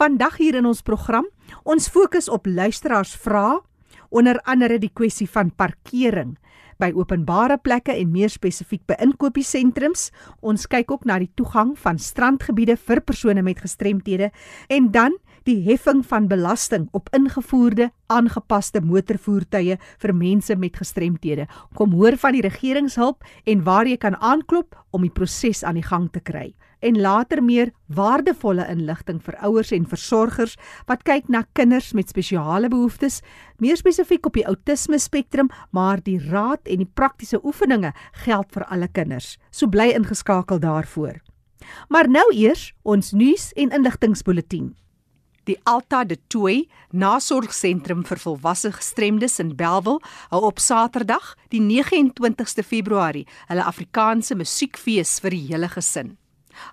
Vandag hier in ons program, ons fokus op luisteraars vrae, onder andere die kwessie van parkering by openbare plekke en meer spesifiek by inkopiesentrums. Ons kyk ook na die toegang van strandgebiede vir persone met gestremthede en dan die heffing van belasting op ingevoerde aangepaste motorvoertuie vir mense met gestremthede. Kom hoor van die regeringshulp en waar jy kan aanklop om die proses aan die gang te kry. En later meer waardevolle inligting vir ouers en versorgers wat kyk na kinders met spesiale behoeftes, meer spesifiek op die outisme spektrum, maar die raad en die praktiese oefeninge geld vir alle kinders. So bly ingeskakel daarvoor. Maar nou eers ons nuus en inligtingspulsatie. Die Alta de Tooi Nasorgsentrum vir volwasse gestremdes in Bellville hou op Saterdag, die 29ste Februarie, hulle Afrikaanse musiekfees vir die hele gesin.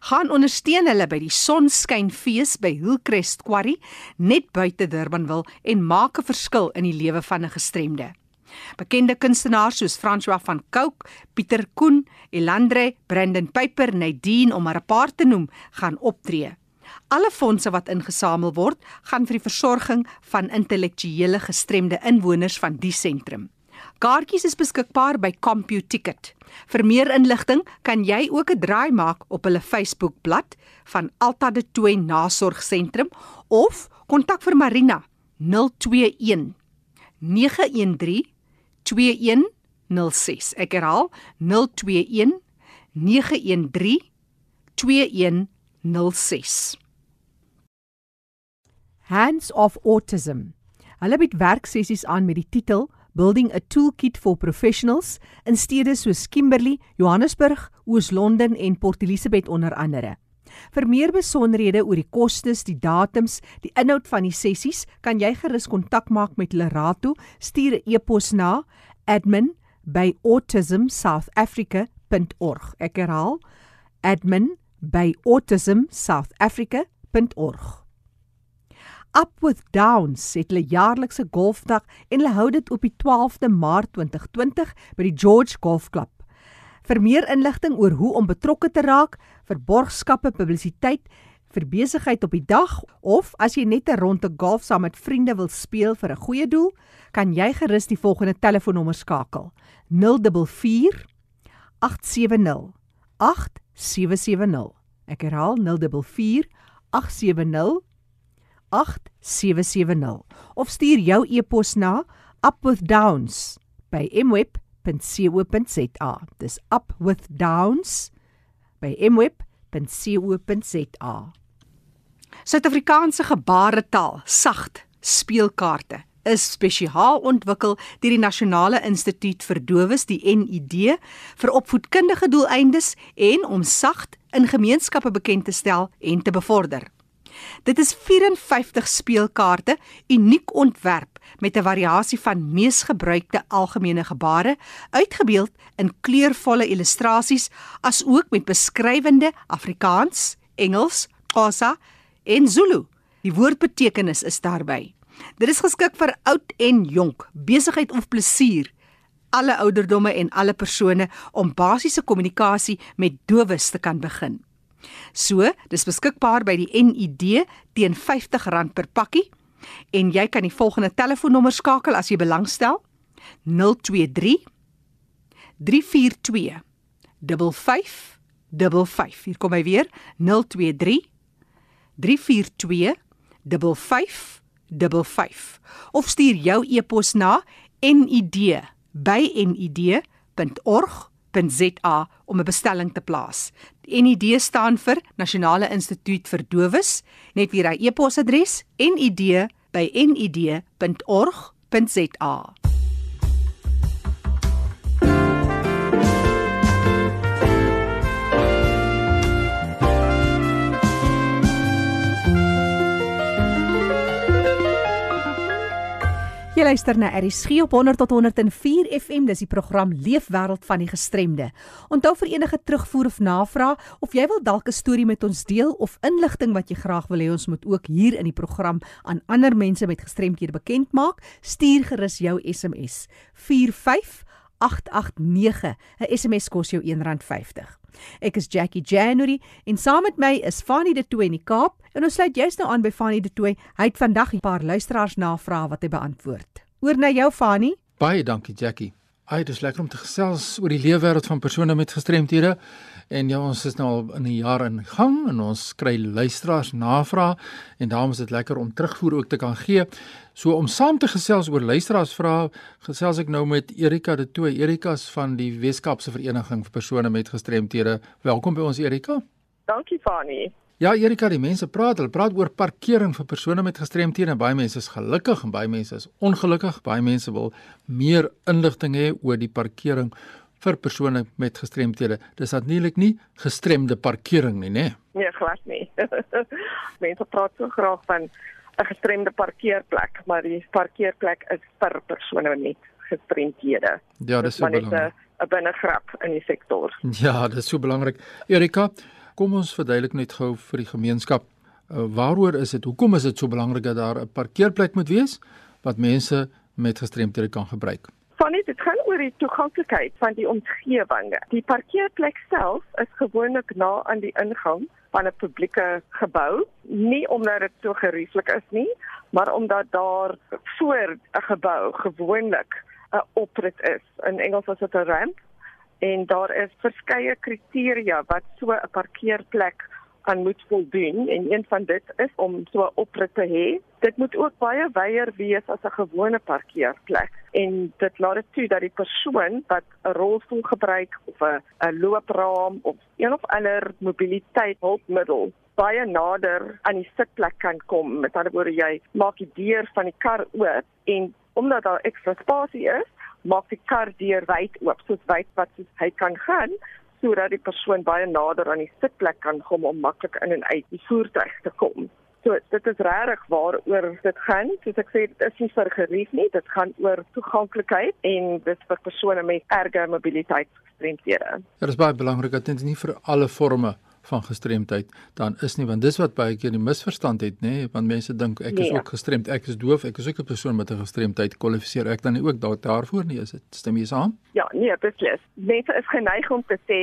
Gaan ondersteun hulle by die Sonskynfees by Hillcrest Quarry net buite Durbanville en maak 'n verskil in die lewe van 'n gestremde. Bekende kunstenaars soos François van Cooke, Pieter Koen, Elandre, Brendan Piper, Nadine om maar 'n paar te noem, gaan optree. Alle fondse wat ingesamel word, gaan vir die versorging van intellektuele gestremde inwoners van die sentrum. Kaartjies is beskikbaar by CompuTicket. Vir meer inligting kan jy ook 'n draai maak op hulle Facebookblad van Alta de Tooi Nasorgsentrum of kontak vir Marina 021 913 2106. Ek herhaal 021 913 2106. Hands of Autism. Hulle bied werksessies aan met die titel Building a Toolkit for Professionals in stede soos Kimberley, Johannesburg, Oos-London en Port Elizabeth onder andere. Vir meer besonderhede oor die kostes, die datums, die inhoud van die sessies, kan jy gerus kontak maak met Lerato, stuur 'n e-pos na admin@autismsouthafrica.org. Ek herhaal admin@autismsouthafrica.org. Up with Downs het hulle jaarlikse golfdag en hulle hou dit op die 12de Maart 2020 by die George Golf Club. Vir meer inligting oor hoe om betrokke te raak, vir borgskappe, publisiteit, vir besigheid op die dag of as jy net 'n ronde golf saam met vriende wil speel vir 'n goeie doel, kan jy gerus die volgende telefoonnommer skakel: 044 870 8770. Ek herhaal 044 870 8770 of stuur jou e-pos na upwithdowns by mweb.co.za. Dis upwithdowns by mweb.co.za. Suid-Afrikaanse gebaretaal, sagt speelkaarte is spesiaal ontwikkel deur die Nasionale Instituut vir Dowes, die NID, vir opvoedkundige doeleindes en om sagt in gemeenskappe bekend te stel en te bevorder. Dit is 54 speelkaarte, uniek ontwerp met 'n variasie van mees gebruikte algemene gebare, uitgebeeld in kleurvolle illustrasies, asook met beskrywende Afrikaans, Engels, Xhosa en Zulu. Die woordbetekenis is daarby. Dit is geskik vir oud en jonk, besigheid of plesier, alle ouderdomme en alle persone om basiese kommunikasie met dowes te kan begin. So, dis beskikbaar by die NID teen R50 per pakkie en jy kan die volgende telefoonnommer skakel as jy belangstel: 023 342 5555. Hier kom hy weer: 023 342 5555. Of stuur jou e-pos na nid@nid.org www.nsg.za om 'n bestelling te plaas. NID staan vir Nasionale Instituut vir Dowes. Net weer hy e-posadres nid@nid.org.za. Jy luister na RSG op 100 tot 104 FM. Dis die program Leefwêreld van die Gestremde. Onthou vir enige terugvoer of navraag of jy wil dalk 'n storie met ons deel of inligting wat jy graag wil hê ons moet ook hier in die program aan ander mense met gestremdhede bekend maak, stuur gerus jou SMS 45889. 'n SMS kos jou R1.50. Ek is Jackie January en saam met my is Fanny De Tooy in die Kaap en ons sluit juist nou aan by Fanny De Tooy. Hy het vandag 'n paar luisteraars navrae wat hy beantwoord. Oor na jou Fanny. Baie dankie Jackie. Ai, dit is lekker om te gesels oor die leefwêreld van persone met gestremthede. En ja, ons is nou al in 'n jaar in gang en ons kry luisteraars navrae en daarom is dit lekker om terugvoer ook te kan gee. So om saam te gesels oor luisteraars vrae, gesels ek nou met Erika de Tooy. Erika's van die Weskaapse Vereniging vir persone met gestremthede. Welkom by ons Erika. Dankie Fani. Ja, Erika, die mense praat, hulle praat oor parkering vir persone met gestremthede. Baie mense is gelukkig en baie mense is ongelukkig. Baie mense wil meer inligting hê oor die parkering vir persone met gestremthede. Dis natuurlik nie gestremde parkering nie, né? Nee, nee glad nie. Mense praat so graag van 'n gestremde parkeerplek, maar die parkeerplek is vir persone met gestremthede. Ja, dis so belangrik. 'n binnegrap in die sektor. Ja, dis so belangrik. Erika, kom ons verduidelik net gou vir die gemeenskap, uh, waaroor is dit? Hoekom is dit so belangrik dat daar 'n parkeerplek moet wees wat mense met gestremthede kan gebruik? Fanny, dit gaan oor die toeganklikheid van die omgewing. Die parkeerplek self is gewoonlik na aan die ingang van 'n publieke gebou, nie omdat dit so gerieflik is nie, maar omdat daar voor 'n gebou gewoonlik 'n oprit is. In Engels is dit 'n ramp en daar is verskeie kriteria wat so 'n parkeerplek aan moet voldoen en een van dit is om so 'n oprit te hê. Dit moet ook baie wyer wees as 'n gewone parkeerplek en dit laat dit toe dat die persoon wat 'n rolstoel gebruik of 'n loopraam of een of ander mobiliteit hulpmiddel baie nader aan die sitplek kan kom. Met ander woorde jy maak die deur van die kar oop en omdat daar ekstra spasie is, maak die kar deur wyd oop soos wyd wat soos hy kan gaan sodat die persoon baie nader aan die sitplek kan kom om maklik in en uit die voertuig te kom. So dit is regtig waaroor dit gaan. Soos ek sê, dit is nie vir gerief nie, dit gaan oor toeganklikheid en dit vir persone met erge mobiliteitsgestremdhede. Dit is baie belangrik dat dit nie vir alle forme van gestremdheid dan is nie want dis wat baie keer die misverstand het nê want mense dink ek is nee. ook gestremd ek is doof ek is ook 'n persoon met 'n gestremdheid kwalifiseer ek dan nie ook daar daarvoor nie is dit stem jy saam? Ja nee beslis. Mense is geneig om te sê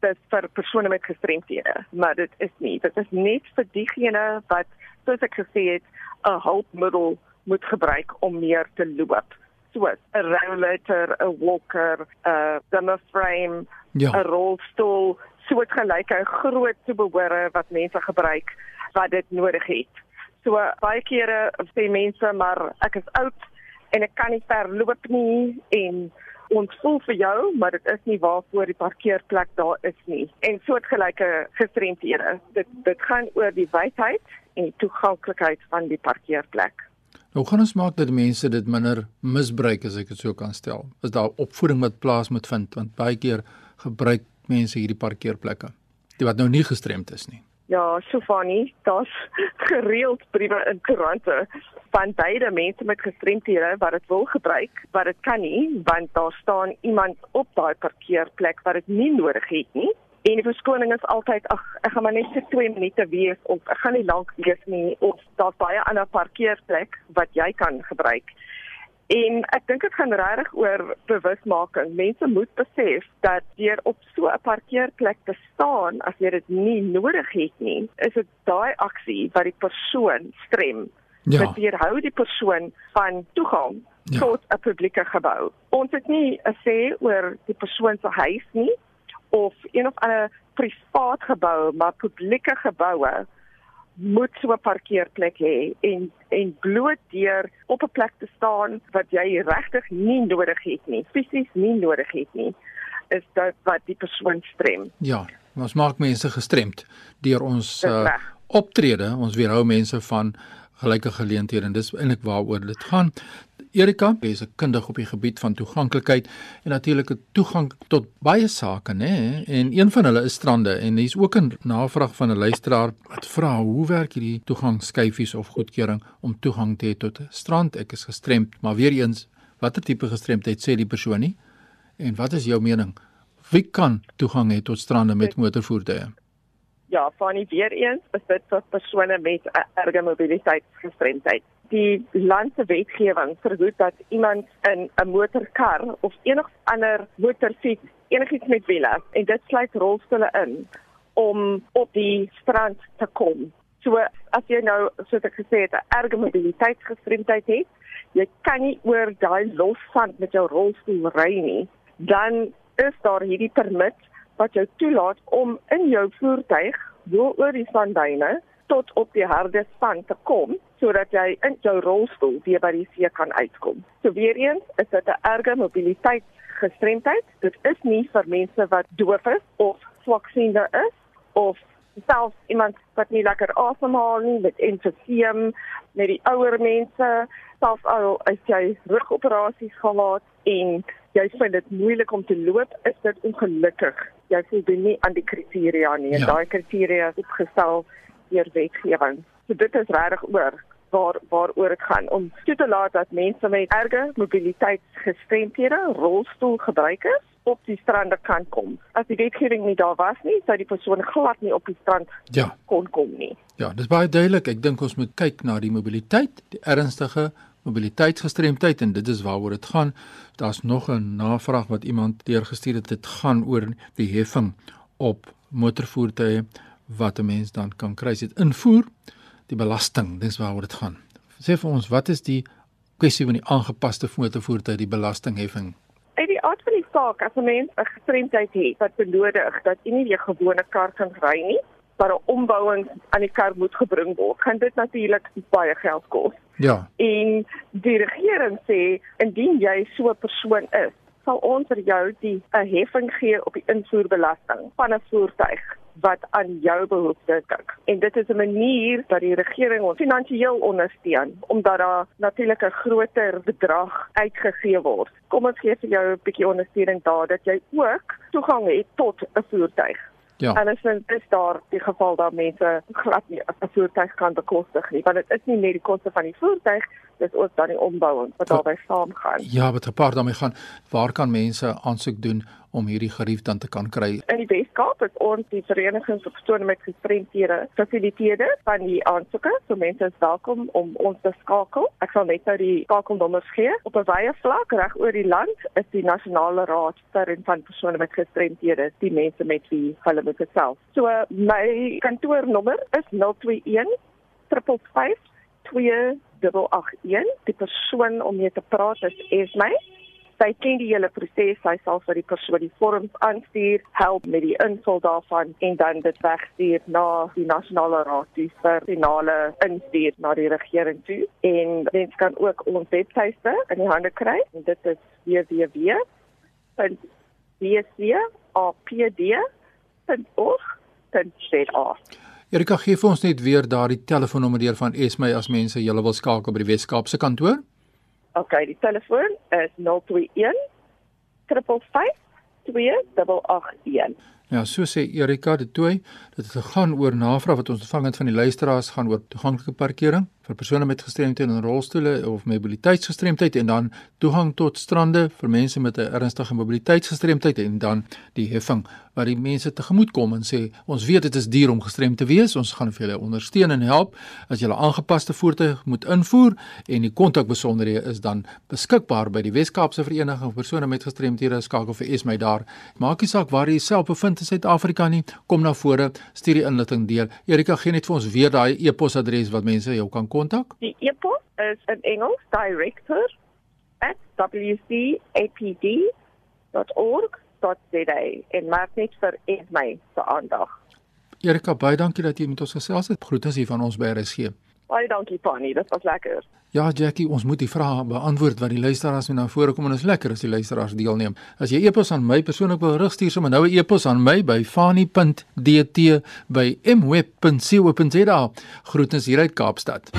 dis vir persone met gestremdhede maar dit is nie. Dit is net vir diegene wat soos ek gesê het 'n hulpmiddel moet gebruik om meer te loop soos 'n rollator 'n walker 'n dimmer frame 'n ja. rolstoel soortgelyke groot toebehore wat mense gebruik wat dit nodig het. So baie kere sê mense maar ek is oud en ek kan nie ver loop nie en ons voel vir jou maar dit is nie waarvoor die parkeerplek daar is nie. En soortgelyke gestremdhede. Dit dit gaan oor die wydheid en die toeganklikheid van die parkeerplek. Hoe gaan ons maak dat mense dit minder misbruik as ek dit so kan stel? Is daar opvoeding wat plaas moet vind want baie keer gebruik mense hierdie parkeerplekke die wat nou nie gestremd is nie. Ja, Sofani, daar's gereeld briewe in koerante van beide mense met gestremthede wat dit wil gebruik, wat dit kan nie, want daar staan iemand op daai parkeerplek wat dit nie nodig het nie. En die verskoning is altyd ag, ek gaan maar net vir 2 minute wees of ek gaan nie lank wees nie of daar's baie ander parkeerplek wat jy kan gebruik. En ek dink dit gaan regtig oor bewusmaking. Mense moet besef dat deur op so 'n parkeerplek te staan as jy dit nie nodig het nie, is dit daai aksie wat die persoon strem. Ja. Dit weerhou die persoon van toegang ja. tot 'n publieke gebou. Ons het nie 'n sê oor die persoon se huis nie of een of ander privaat gebou, maar publieke geboue moet so 'n parkeerplek hê en en bloot deur op 'n plek te staan wat jy regtig nie nodig het nie, fisies nie nodig het nie, is dit wat die persoon strem. Ja, ons maak mense gestremd deur ons uh, optrede, ons weerhou mense van gelyke geleenthede en dis eintlik waaroor dit gaan. Erika is 'n kundige op die gebied van toeganklikheid en natuurlike toegang tot baie sake, nê? En een van hulle is strande en hier's ook 'n navraag van 'n luisteraar wat vra hoe werk hierdie toegangskyfies of goedkeuring om toegang te hê tot 'n strand? Ek is gestremd, maar weer eens, watter tipe gestremdheid sê die persoon nie? En wat is jou mening? Wie kan toegang hê tot strande met motorvoertuie? Ja, van die weer eens dit vir persone met 'n erge mobiliteitsgestremdheid die land se wetgewing verhoed dat iemand in 'n motorkar of enige ander motorfiets enigiets met wiele en dit sluit rolstoele in om op die strand te kom. So as jy nou soos ek gesê het 'n erge mobiliteitsgestremdheid het, jy kan nie oor daai lossand met jou rolstoel ry nie, dan is daar hierdie permit wat jou toelaat om in jou voertuig oor die sanduine tot op die harde sand te kom sodat jy in jou rolstoel weer by die see kan uitkom. So weer eens, is dit 'n erge mobiliteitsgestremdheid. Dit is nie vir mense wat doof is of swaksiende is of selfs iemand wat nie lekker asemhaal nie met emfyseem, met die ouer mense, selfs al as jy rugoperasies gehad en jy vind dit moeilik om te loop, is dit ongelukkig. Jy voldoen nie aan die kriteria nie. Ja. Daai kriteria is opgestel deur wetgewing. So dit is regtig oor waar waaroor dit gaan om toe te laat dat mense met erge mobiliteitsgestremdhede, rolstoelgebruikers op die strande kan kom. As die wetgewing nie daar was nie, sou die persoon glad nie op die strand ja. kon kom nie. Ja, dis baie duidelik. Ek dink ons moet kyk na die mobiliteit, die ernstige mobiliteitsgestremdheid en dit is waaroor dit gaan. Daar's nog 'n navraag wat iemand deurgestuur het. Dit gaan oor die heffing op motorvoertuie wat 'n mens dan kan kry dit invoer die belasting, dis waaroor dit gaan. Sê vir ons, wat is die kwessie van die aangepaste motorvoertuig die belastingheffing? Uit die aard van die saak, as 'n mens 'n gestremdheid het wat benodig dat jy nie 'n gewone kar kan ry nie, maar 'n ombouing aan die kar moet gebring word, kan dit natuurlik baie geld kos. Ja. En die regering sê indien jy so 'n persoon is, sal ons vir jou die 'n heffing gee op die invoerbelasting van 'n voertuig wat aan jou behoeftes kyk. En dit is 'n manier dat die regering ons finansiëel ondersteun omdat daar natuurlik 'n groter bedrag uitgegee word. Kom ons gee vir jou 'n bietjie ondersteuning daar dat jy ook toegang het tot 'n voertuig. Ja. En as dit is daar die geval dat mense glad nie 'n voertuig kan bekostig nie, want dit is nie net die koste van die voertuig, dis ook dan die ombou wat daarbey saamgaan. Ja, wat gepaard daarmee gaan, waar kan mense aansoek doen om hierdie gerief dan te kan kry. In die Weskaap is ons die vereniging vir persone met gestremthede fasiliteerde van die aansoeke. So mense is welkom om ons te skakel. Ek sal net nou die skakelnommers gee. Op 'n wye vlak reg oor die land is die nasionale raad vir en van persone met gestremthede die mense met wie hulle moet gesels. So my kantoornommer is 021 355 2881. Die persoon om mee te praat is Esme sy ken die hele proses, sy sal vir die persoon die vorms aanstuur, help met die invul daarvan en dan dit wegstuur na die nasionale raad toe vir finale instuur na die regering toe. En mens kan ook ons webtuiste in die hande kry en dit is www.bcapd.org.za. Erika gee vir ons net weer daardie telefoonnommer deur van Esme as mense julle wil skakel by die Weskaapse kantoor. 021 OK, die telefoon is 021 355 2881. Ja, so sê Erika de Tooi, dit het gegaan oor navraag wat ons ontvang het van die luisteraars gaan oor toeganklike parkering vir persone met gestremthede en rolstoele of mobiliteitsgestremdheid en dan toegang tot strande vir mense met 'n ernstige mobiliteitsgestremdheid en dan die heffing wat die mense tegemoet kom en sê ons weet dit is duur om gestremd te wees. Ons gaan vir julle ondersteun en help. As julle aangepaste voertuig moet invoer en die kontakbesonderhede is dan beskikbaar by die Wes-Kaapse Vereniging van persone met gestremthede skakel vir Esmy daar. Maak nie saak waar jy self bevind in Suid-Afrika nie kom na vore stuur die inligting deur Erika gee net vir ons weer daai e-posadres wat mense jou kan kontak? Die e-pos is in Engels director@wcapd.org.za en maak net vir my se aandag. Erika, baie dankie dat jy met ons gesels het. Groete hier van ons by RSG. Baie dankie Fanny, dit was lekker. Ja, Jackie, ons moet die vrae beantwoord wat die luisteraars met na vore kom en is lekker as die luisteraars deelneem. As jy e-pos aan my persoonlik wil rig, stuur sommer nou 'n e-pos aan my by fani.dt@mweb.co.za. Groetens hier uit Kaapstad.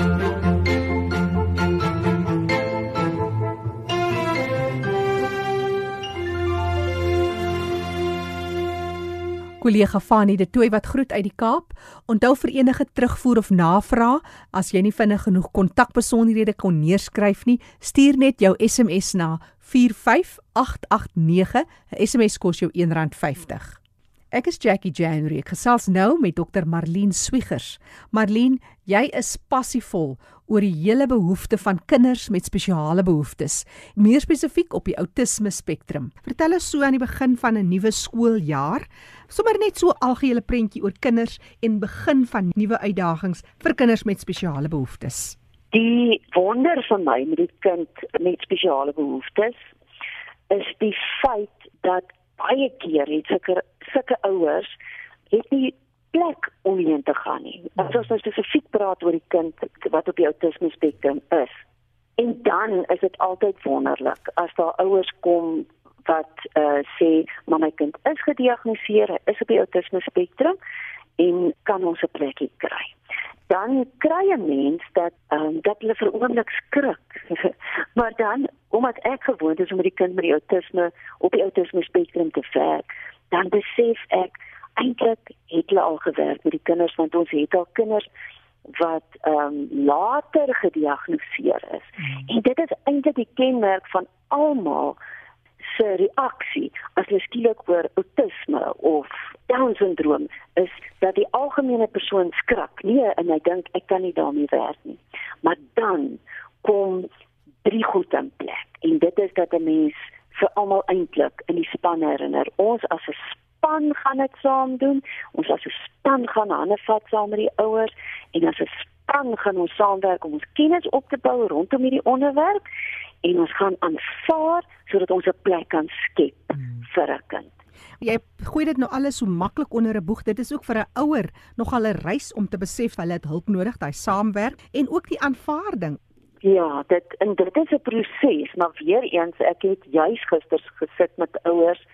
Kollega Fanie de Tooi wat groet uit die Kaap. Onthou vir enige terugvoer of navraag, as jy nie vinnig genoeg kontakbesonderhede kon neerskryf nie, stuur net jou SMS na 45889. 'n SMS kos jou R1.50. Ek is Jackie January. Ek gesels nou met Dr. Marlene Swiegers. Marlene, jy is passievol oor die hele behoefte van kinders met spesiale behoeftes, meer spesifiek op die outisme spektrum. Vertel ons so aan die begin van 'n nuwe skooljaar, sommer net so 'n algehele prentjie oor kinders en begin van nuwe uitdagings vir kinders met spesiale behoeftes. Die wonder van my met die kind met spesiale behoeftes is die feit dat baie keer het sulke sulke ouers het nie plek om heen te gaan nie. As ons nou spesifiek praat oor die kind wat op die autisme spektrum is. En dan is dit altyd wonderlik as daar ouers kom wat uh, sê maar my kind is gediagnoseer, is op die autisme spektrum en kan ons 'n plekie kry. Dan kry 'n mens dat um, dat hulle vir oomblik skrik. maar dan omdat ek gewoond is om met die kind met die autisme op die autisme spektrum te werk, dan besef ek eintlik het hulle al gewerk met die kinders want ons het al kinders wat ehm um, later gediagnoseer is. Hmm. En dit is eintlik die kenmerk van almal se reaksie as hulle skielik hoor autisme of down syndroom is dat die algemene persoon skrik. Nee, en hy dink ek kan nie daarmee werk nie. Maar dan kom drie goed in plek. En dit is dat 'n mens vir almal eintlik in die span herinner. Ons as 'n span gaan dit saam doen. Ons as 'n span gaan hande vat saam met die ouers en as 'n span gaan ons saamwerk om ons kennis op te bou rondom hierdie onderwerp en ons gaan aanvaar sodat ons 'n plek kan skep hmm. vir 'n kind. Jy gooi dit nou alles so maklik onder 'n boeg. Dit is ook vir 'n ouer nogal 'n reis om te besef hulle het hulp nodig, daai saamwerk en ook die aanvaarding. Ja, dit en dit is 'n proses, maar weer eens ek het juis gister gesit met ouers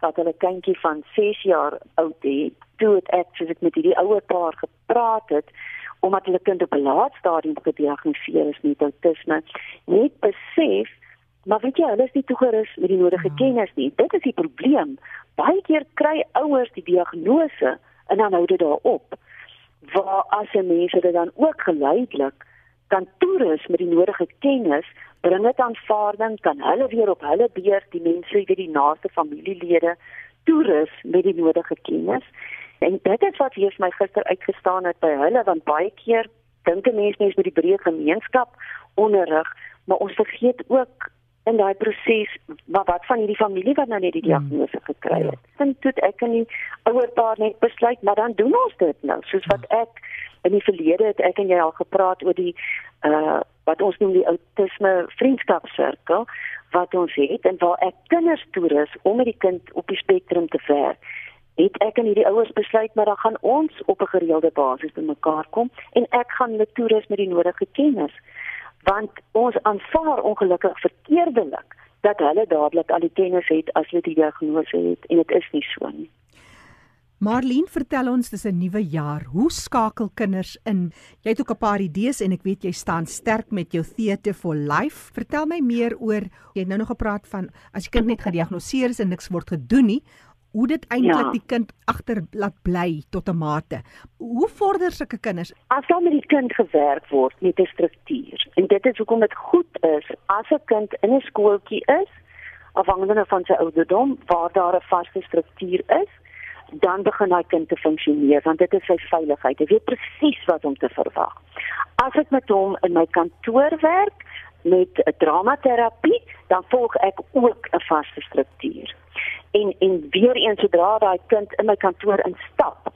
wat hulle kindjie van 6 jaar oud het. Toe het ek soos ek met hierdie ouer paar gepraat het omdat hulle kind op 'n laat stadium gediagnoseer is met autisme, net besef maar weet jy, hulle is nie toegerus met die nodige hmm. kennis nie. Dit is die probleem. Baie keer kry ouers die diagnose en dan hou dit daarop. Waar as 'n mens dit dan ook geleidelik kan toerus met die nodige kennis, bring dit aanvaarding, kan hulle weer op hulle beurt die mense wie die naaste familielede toerus met die nodige kennis. En dit is wat hier vir my gister uitgestaan het by hulle want baie keer dink 'n mens mens met die breë gemeenskap onderrig, maar ons vergeet ook in daai proses maar wat van hierdie familie wat nou net die hmm. diagnose gekry het. Ja. Dink toe ek en die ouer paar net besluit, maar dan doen ons dit nou, soos wat hmm. ek in die verlede het ek en jy al gepraat oor die uh wat ons noem die autisme vriendskapsirkel wat ons het en waar ek kinders toerus om met die kind op die spektrum te werk het ek en hierdie ouers besluit maar dan gaan ons op 'n gereelde basis bymekaar kom en ek gaan hulle toerus met die nodige kennis want ons aanvaar ongelukkig verkeerdelik dat hulle dadelik al die kennis het as hulle die diagnose het en dit is nie so nie. Marlene, vertel ons dis 'n nuwe jaar. Hoe skakel kinders in? Jy het ook 'n paar idees en ek weet jy staan sterk met jou Theatre for Life. Vertel my meer oor jy het nou nog gepraat van as jy kind net gediagnoseer is en niks word gedoen nie, hoe dit eintlik ja. die kind agter laat bly tot 'n mate. Hoe vorder sulke kinders? As dan met die kind gewerk word met 'n struktuur. En dit is hoekom dit goed is as 'n kind in 'n skooltjie is afhangende van sy ouderdom waar daar 'n vaste struktuur is dan begin hy kind te funksioneer want dit is sy veiligheid. Hy weet presies wat om te verwag. As ek met hom in my kantoor werk met 'n dramaterapie, dan volg ek ook 'n vaste struktuur en en weer eens sodra daai kind in my kantoor instap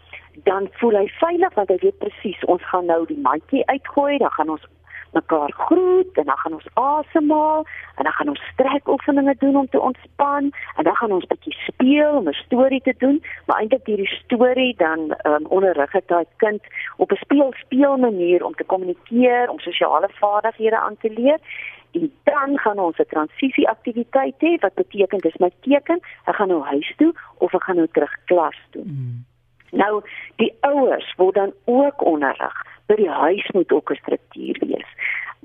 dan voel hy veilig want hy weet presies ons gaan nou die mandjie uitgooi dan gaan ons mekaar groet en dan gaan ons asemhaal en dan gaan ons strekoefeninge doen om te ontspan en dan gaan ons 'n bietjie speel om 'n storie te doen maar eintlik hierdie storie dan um, onderrig ek daai kind op 'n speel speel manier om te kommunikeer om sosiale vaardighede aan te leer en dan gaan ons 'n transisie aktiwiteit hê wat beteken dis my teken ek gaan nou huis toe of ek gaan nou terug klas toe mm. nou die ouers word dan ook onderrig by die huis moet ook 'n struktuur wees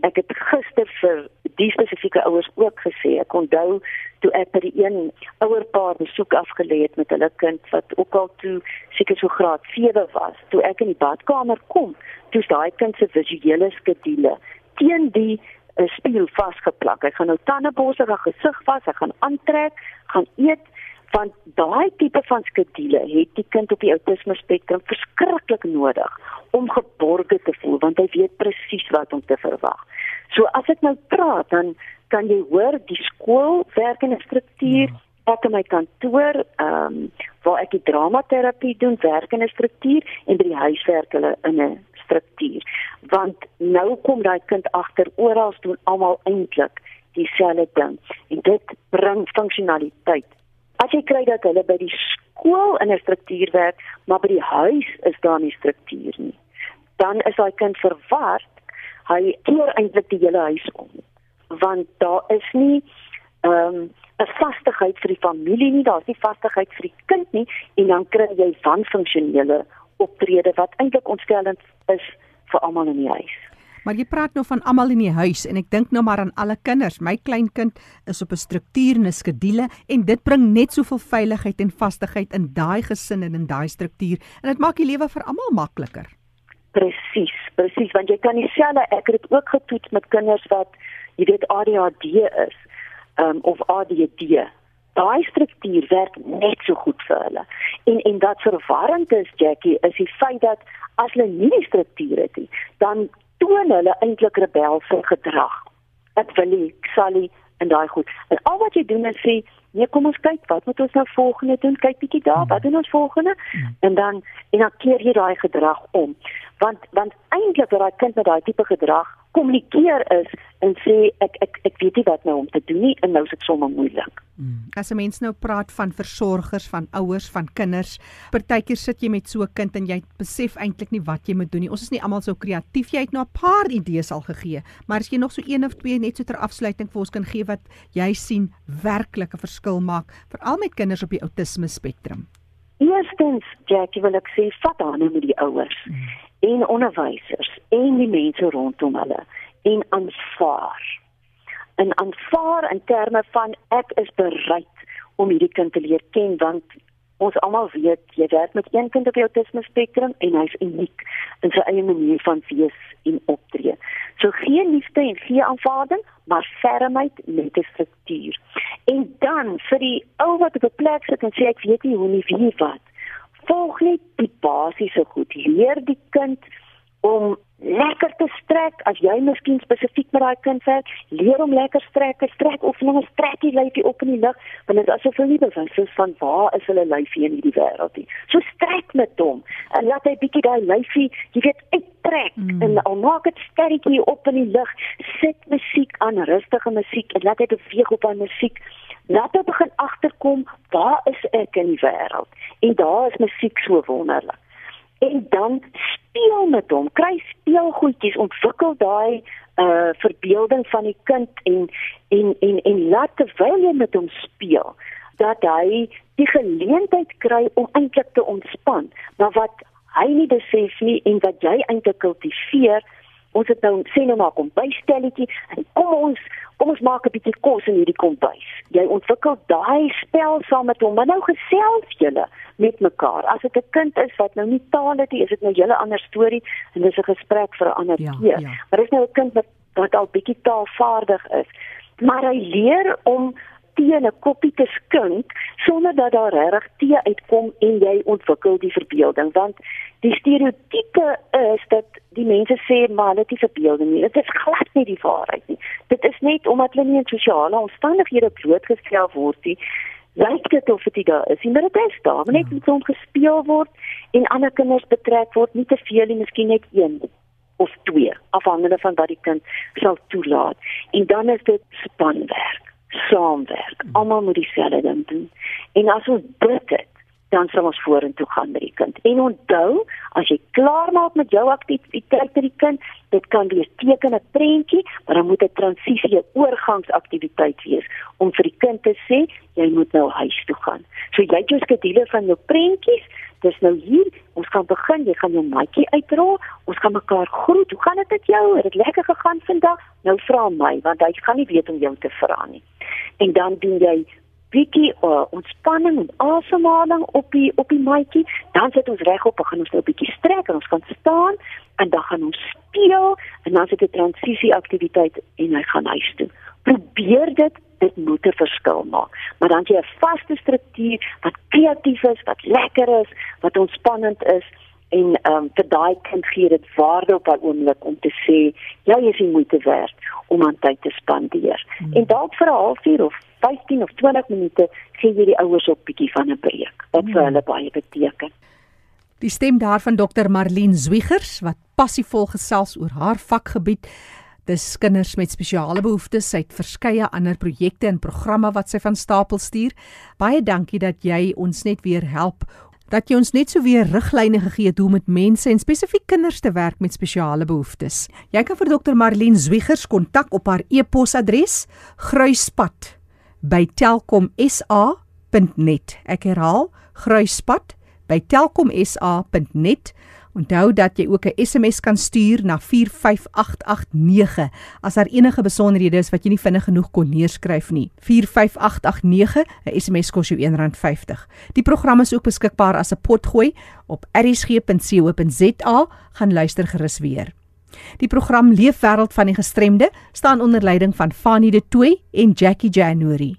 ek het gister vir die spesifieke ouers ook gesê ek onthou toe ek by die een ouerpaar besoek afgelê het met hulle kind wat ook al toe seker so graad 7 was toe ek in die badkamer kom toe daai kind se visuele skedule teen die 'n uh, spieël vasgeplak. Hy gaan nou tande borsig, hy gesig vas, hy gaan aantrek, gaan eet Want daai tipe van skedule het die kind op die outisme spektrum verskriklik nodig om geborge te voel want hy weet presies wat om te verwag. So as ek nou praat dan kan jy hoor die skool werk in 'n struktuur ja ek in my kantoor ehm um, waar ek die dramaterapie doen, werk in 'n struktuur en by die huis werk hulle in 'n struktuur. Want nou kom daai kind agter oral doen almal eintlik dieselfde ding en dit bring funksionaliteit. As jy kry dat hulle by die skool in 'n struktuur werk, maar by die huis is daar nie struktuur nie, dan is daai kind verward. Hy keer eintlik die hele huis om. Want daar is nie ehm um, 'n vastigheid vir die familie nie, daar's nie vastigheid vir die kind nie en dan kry jy wanfunksionele optrede wat eintlik ontstellend is vir almal in die huis. Maar jy praat nou van almal in die huis en ek dink nou maar aan alle kinders. My kleinkind is op 'n struktuur en 'n skedule en dit bring net soveel veiligheid en vastigheid in daai gesin en in daai struktuur en dit maak die lewe vir almal makliker. Presies, presies want jy kan dieselfde ek het dit ook getoets met kinders wat jy weet ADHD is um, of ADD. Daai struktuur werk net so goed vir hulle. En en wat verwarrend is Jackie is die feit dat as hulle nie die struktuur het nie, dan toon hulle eintlik rebelse gedrag. Ek wil nie, ek sal nie en daai goed. En al wat jy doen is sê, nee, kom ons kyk, wat moet ons nou volgende doen? Kyk bietjie daar, wat doen ons volgende? En dan en dan keer jy daai gedrag om. Want want eintlik wat daai kind met daai tipe gedrag kommunikeer is en sê ek ek ek weet nie wat nou om te doen nie en nou is dit sommer moeilik. Hmm. As 'n mens nou praat van versorgers, van ouers, van kinders, partykeer sit jy met so 'n kind en jy besef eintlik nie wat jy moet doen nie. Ons is nie almal so kreatief. Jy het nou 'n paar idees al gegee, maar as jy nog so een of twee net so ter afsluiting vir ons kan gee wat jy sien werklik 'n verskil maak, veral met kinders op die outisme spektrum. Eerstens, Jackie, wil ek sê vat aan met die ouers. Hmm en onderwysers en die mense rondom hulle en aanvaar. En aanvaar in terme van ek is bereid om hierdie kind te leer ken want ons almal weet jy werk met een kind op die autisme spektrum en hy's uniek in sy eie manier van wees en optree. So geen liefde en geen aanvaarding, maar fermheid met 'n struktuur. En dan vir die ou wat op 'n plek sit en sê ek weet nie hoe nie wie wat volg net die basiese goed. Leer die kind om lekker te strek as jy miskien spesifiek met daai kind werk, leer hom lekker strek, strek oefeninge, strek die lyfie op in die lug, want dit is asof hulle nie bewus is van waar is hulle lyfie in hierdie wêreld nie. So strek met hom en laat hy bietjie daai lyfie, jy weet, uittrek mm. en al maak dit sterretjie op in die lug, sit musiek aan, rustige musiek en laat hy beweeg op aan musiek laat hy begin agterkom waar is ek in die wêreld en daar is musiek so wonderlik en dan speel met hom kry speelgoedjies ontwikkel daai uh verbeelding van die kind en en en en laat terwyl jy met hom speel dat hy die geleentheid kry om eintlik te ontspan. Maar wat hy nie besef nie en wat jy eintlik kultiveer ons het nou sê nou maar kom bystelletjie en kom ons kom ons maak 'n bietjie kos in hierdie kombuis. Jy ontwikkel daai spel saam met hom, maar nou gesels julle met mekaar. As dit 'n kind is wat nou nie taal het nie, is dit nou 'n hele ander storie en dis 'n gesprek vir 'n ander ja, keer. Ja. Maar dis nou 'n kind wat wat al bietjie taalvaardig is. Maar hy leer om tee 'n koppie te skink sonder dat daar regtig tee uitkom en jy ontwikkel die verbeelding want die stereotipe is dat die mense sê maar hulle het nie verbeelding nie. Dit is glad nie die waarheid nie. Dit is net omdat hulle nie in sosiale omstandighede blootgestel word nie lyk dit of dit daar is. Maar dit is daar net met hom gespeel word en ander kinders betrek word nie te veel nie miskien net een of twee afhangende van wat die kind sal toelaat. En dan is dit spanwerk saamwerk. Almal moet dieselfde ding doen. En as ons dit het, dan sal ons vorentoe gaan met die kind. En onthou, as jy klaar maak met jou aktiwiteit met die kind, dit kan wees teken 'n prentjie, maar dan moet 'n transisie, 'n oorgangsaktiwiteit wees om vir die kind te sê, jy moet nou huis toe gaan. So jy het jou skedule van jou prentjies, dis nou hier, ons kan begin, jy gaan jou maatjie uitrol, ons gaan mekaar groet. Hoe gaan dit met jou? Het dit lekker gegaan vandag? Nou vra my, want hy gaan nie weet om jou te vra nie en dan doen jy bietjie uh, ontspanning en asemhaling op die op die maatjie dan sit ons regop begin ons nou 'n bietjie strek en ons kan staan en dan gaan ons speel en dan sit 'n transisie aktiwiteit en hy gaan huis toe probeer dit dit moet 'n verskil maak. Maar dan jy 'n vaste struktuur wat kreatief is, wat lekker is, wat ontspannend is en ehm um, vir daai kind gee dit waarde op 'n oomblik om te sê jy is die moeite werd om aan tyd te spandeer. Hmm. En dalk vir 'n halfuur of 15 of 20 minute gee jy die ouers op bietjie van 'n breek wat vir hulle baie beteken. Die stem daarvan Dr Marlene Zwiegers wat passievol gesels oor haar vakgebied. Dis kinders met spesiale behoeftes. Sy het verskeie ander projekte en programme wat sy van stapel stuur. Baie dankie dat jy ons net weer help dat jy ons net so weer riglyne gegee het hoe om met mense en spesifiek kinders te werk met spesiale behoeftes. Jy kan vir Dr Marlene Zwiegers kontak op haar e-posadres gruispad@telkomsa.net. Ek herhaal, gruispad@telkomsa.net. Onthou dat jy ook 'n SMS kan stuur na 45889 as daar enige besonderhede is wat jy nie vinnig genoeg kon neerskryf nie. 45889, 'n SMS kos jou R1.50. Die program is ook beskikbaar as 'n potgooi op erisg.co.za. Gaan luister gerus weer. Die program Leefwêreld van die Gestremde staan onder leiding van Fanie De Tooy en Jackie January.